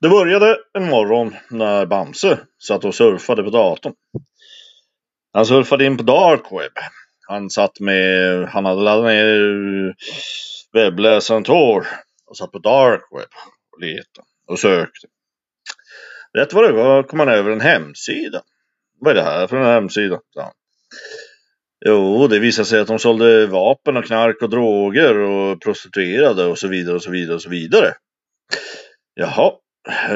Det började en morgon när Bamse satt och surfade på datorn. Han surfade in på dark web. Han satt med, han hade laddat ner webbläsaren Tor och satt på dark web och letade och sökte. Rätt vad det var kom han över en hemsida. Vad är det här för en hemsida? Ja. Jo, det visade sig att de sålde vapen och knark och droger och prostituerade och så vidare och så vidare och så vidare. Jaha,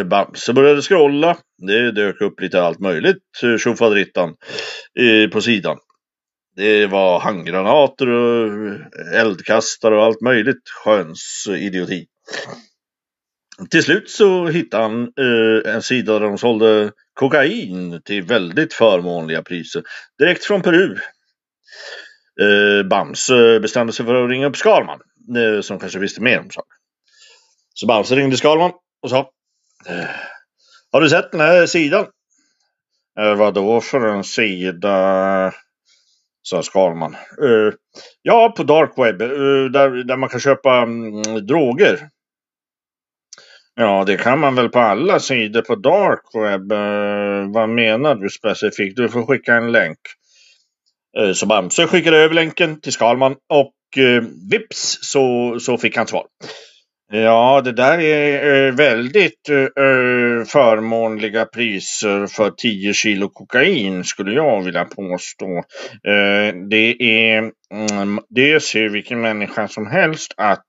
Bamse började scrolla. Det dök upp lite allt möjligt eh, tjofaderittan på sidan. Det var handgranater och eh, eldkastare och allt möjligt sköns idioti. Till slut så hittade han eh, en sida där de sålde kokain till väldigt förmånliga priser. Direkt från Peru. Eh, Bamse eh, bestämde sig för att ringa upp Skalman, eh, som kanske visste mer om saken. Så Bamse ringde Skalman och sa Har du sett den här sidan? Eh, vad då för en sida? sa Skalman. Eh, ja, på dark web, eh, där, där man kan köpa mm, droger. Ja, det kan man väl på alla sidor på dark web. Eh, vad menar du specifikt? Du får skicka en länk. Eh, så Bamse skickade över länken till Skalman och eh, vips så, så fick han svar. Ja, det där är eh, väldigt eh, eh, förmånliga priser för 10 kilo kokain skulle jag vilja påstå. Det är, mm, det ser vilken människa som helst att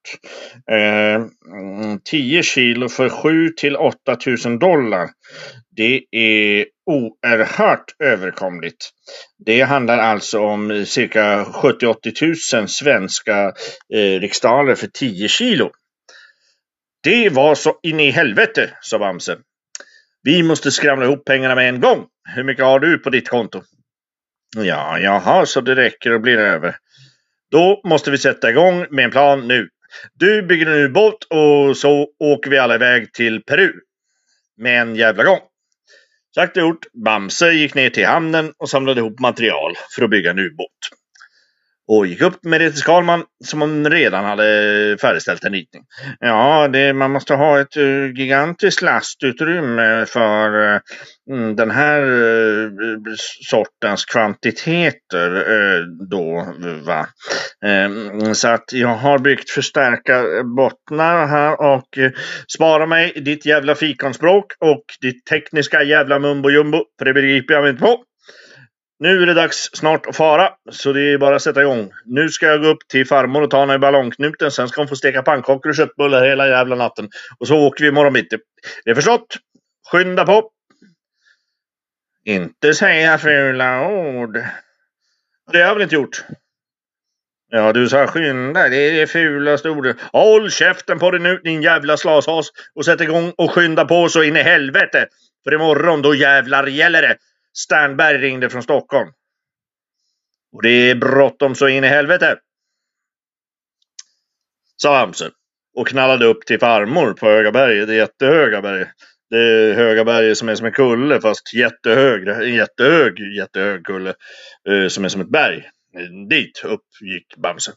mm, 10 kilo för 7 till 8 000 dollar det är oerhört överkomligt. Det handlar alltså om cirka 70-80 000 svenska eh, riksdaler för 10 kilo. Det var så in i helvete, sa Bamse. Vi måste skramla ihop pengarna med en gång. Hur mycket har du på ditt konto? Ja, jaha, så det räcker och blir över. Då måste vi sätta igång med en plan nu. Du bygger en ubåt och så åker vi alla iväg till Peru. Med en jävla gång. Sagt och gjort. Bamse gick ner till hamnen och samlade ihop material för att bygga en ubåt och gick upp med det till Skalman som om redan hade färdigställt en ritning. Ja, det, man måste ha ett uh, gigantiskt lastutrymme för uh, den här uh, sortens kvantiteter då. Va? Ehm, så att jag har byggt förstärka bottnar här och spara mig ditt jävla fikonspråk och ditt tekniska jävla mumbo jumbo, för det begriper jag mig inte på. Nu är det dags snart att fara, så det är bara att sätta igång. Nu ska jag gå upp till farmor och ta henne i ballongknuten. Sen ska hon få steka pannkakor och köttbullar hela jävla natten. Och så åker vi imorgon bitti. Det är förstått? Skynda på! Inte säga fula ord. Det har jag väl inte gjort? Ja, du sa skynda. Det är det fulaste ordet. Håll käften på dig nu, din jävla slashas. Och sätt igång och skynda på så in i helvete. För imorgon, då jävlar gäller det. Sternberg ringde från Stockholm. Och det är bråttom så in i helvete. Sa Bamse och knallade upp till farmor på Höga berget, det jättehöga berget. Det höga berget som är som en kulle fast jättehög. En jättehög, jättehög kulle eh, som är som ett berg. Dit upp gick Bamse.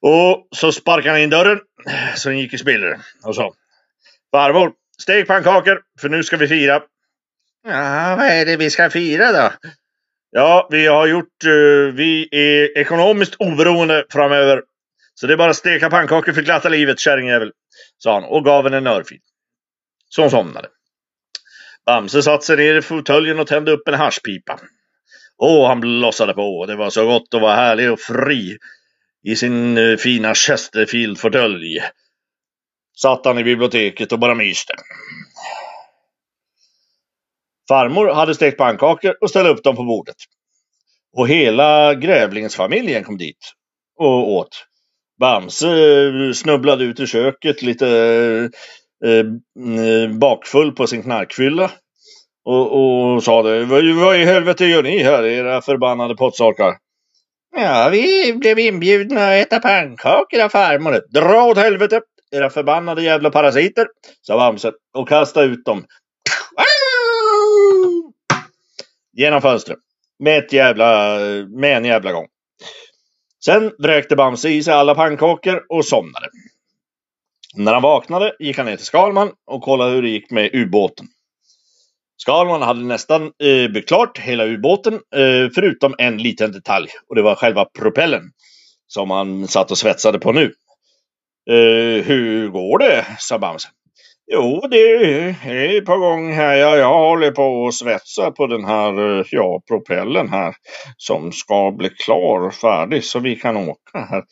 Och så sparkade han in dörren så den gick i spillror och sa Farmor, stek pannkakor för nu ska vi fira. Ja, vad är det vi ska fira då? Ja, vi har gjort, uh, vi är ekonomiskt oberoende framöver. Så det är bara att steka pannkakor för glatta livet, kärringjävel. Sa han och gav henne en örfil. Så hon somnade. Bamse satte sig ner i fåtöljen och tände upp en haschpipa. Och han blossade på. Det var så gott att vara härlig och fri i sin uh, fina Chesterfield-fåtölj. Satt han i biblioteket och bara myste. Farmor hade stekt pannkakor och ställde upp dem på bordet. Och hela grävlingsfamiljen kom dit och åt. Bamse eh, snubblade ut i köket lite eh, eh mm, bakfull på sin knarkfylla. Och, och sa det. Vad, vad i helvete gör ni här, era förbannade pottsakar? Ja, vi blev inbjudna att äta pannkakor av farmor. Dra åt helvete, era förbannade jävla parasiter, sa Bamse och kastade ut dem Genom fönstret. Med, ett jävla, med en jävla gång. Sen vräkte Bamse i sig alla pannkakor och somnade. När han vaknade gick han ner till Skalman och kollade hur det gick med ubåten. Skalman hade nästan eh, byggt klart hela ubåten, eh, förutom en liten detalj. Och det var själva propellen. Som han satt och svetsade på nu. Eh, hur går det? sa Bamse. Jo, det är på gång här. Jag, jag håller på att svetsa på den här eh, ja, propellen här. Som ska bli klar, och färdig, så vi kan åka här.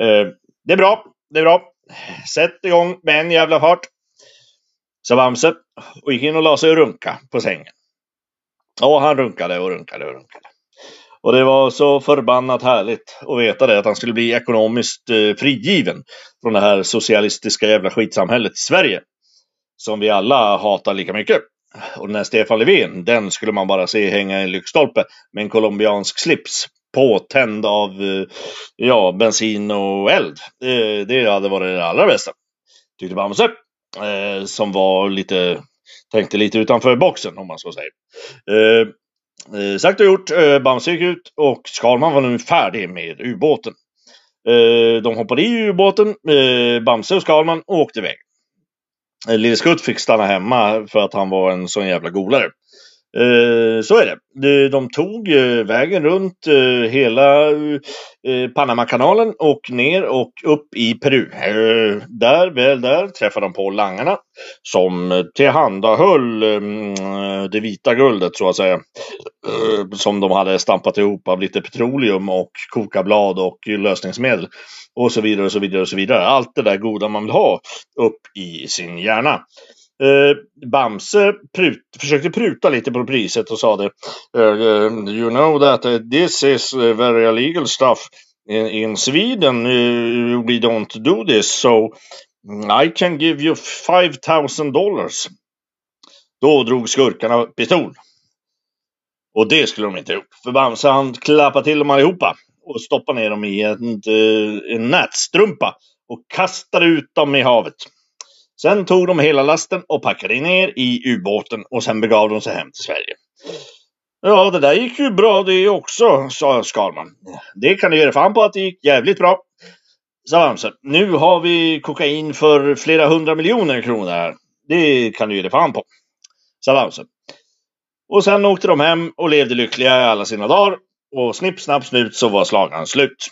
Eh, det är bra, det är bra. Sätt igång med en jävla fart. Sa Bamse och gick in och la sig och runka på sängen. Ja, han runkade och runkade och runkade. Och det var så förbannat härligt att veta det, att han skulle bli ekonomiskt eh, frigiven från det här socialistiska jävla skitsamhället Sverige. Som vi alla hatar lika mycket. Och den här Stefan Löfven, den skulle man bara se hänga i en lyktstolpe med en colombiansk slips. Påtänd av eh, ja, bensin och eld. Det, det hade varit det allra bästa. Tyckte Bamse. Eh, som var lite, tänkte lite utanför boxen om man så säger. Eh, Eh, sagt och gjort, eh, Bamse gick ut och Skalman var nu färdig med ubåten. Eh, de hoppade i ubåten, eh, Bamse och Skalman, och åkte iväg. Eh, Lille Skutt fick stanna hemma för att han var en sån jävla golare. Eh, så är det. De, tog eh, vägen runt eh, hela Panamakanalen och ner och upp i Peru. Där, väl där, träffade de på langarna som tillhandahöll mm, det vita guldet så att säga. Som de hade stampat ihop av lite petroleum och kokablad och lösningsmedel. Och så vidare och så vidare och så vidare. Allt det där goda man vill ha upp i sin hjärna. Eh, Bamse prut, försökte pruta lite på priset och sa det. Uh, you know that uh, this is very illegal stuff. In, in Sweden uh, we don't do this so I can give you 5000 dollars. Då drog skurkarna pistol. Och det skulle de inte ha gjort. För Bamse han klappade till dem allihopa och stoppade ner dem i en, en nätstrumpa och kastade ut dem i havet. Sen tog de hela lasten och packade ner i ubåten och sen begav de sig hem till Sverige. Ja, det där gick ju bra det också, sa Skalman. Det kan du göra fan på att det gick jävligt bra, sa Bamse. Nu har vi kokain för flera hundra miljoner kronor här. Det kan du ge dig fan på, sa Bamse. Och sen åkte de hem och levde lyckliga i alla sina dagar. Och snipp, snapp, snut så var slagan slut.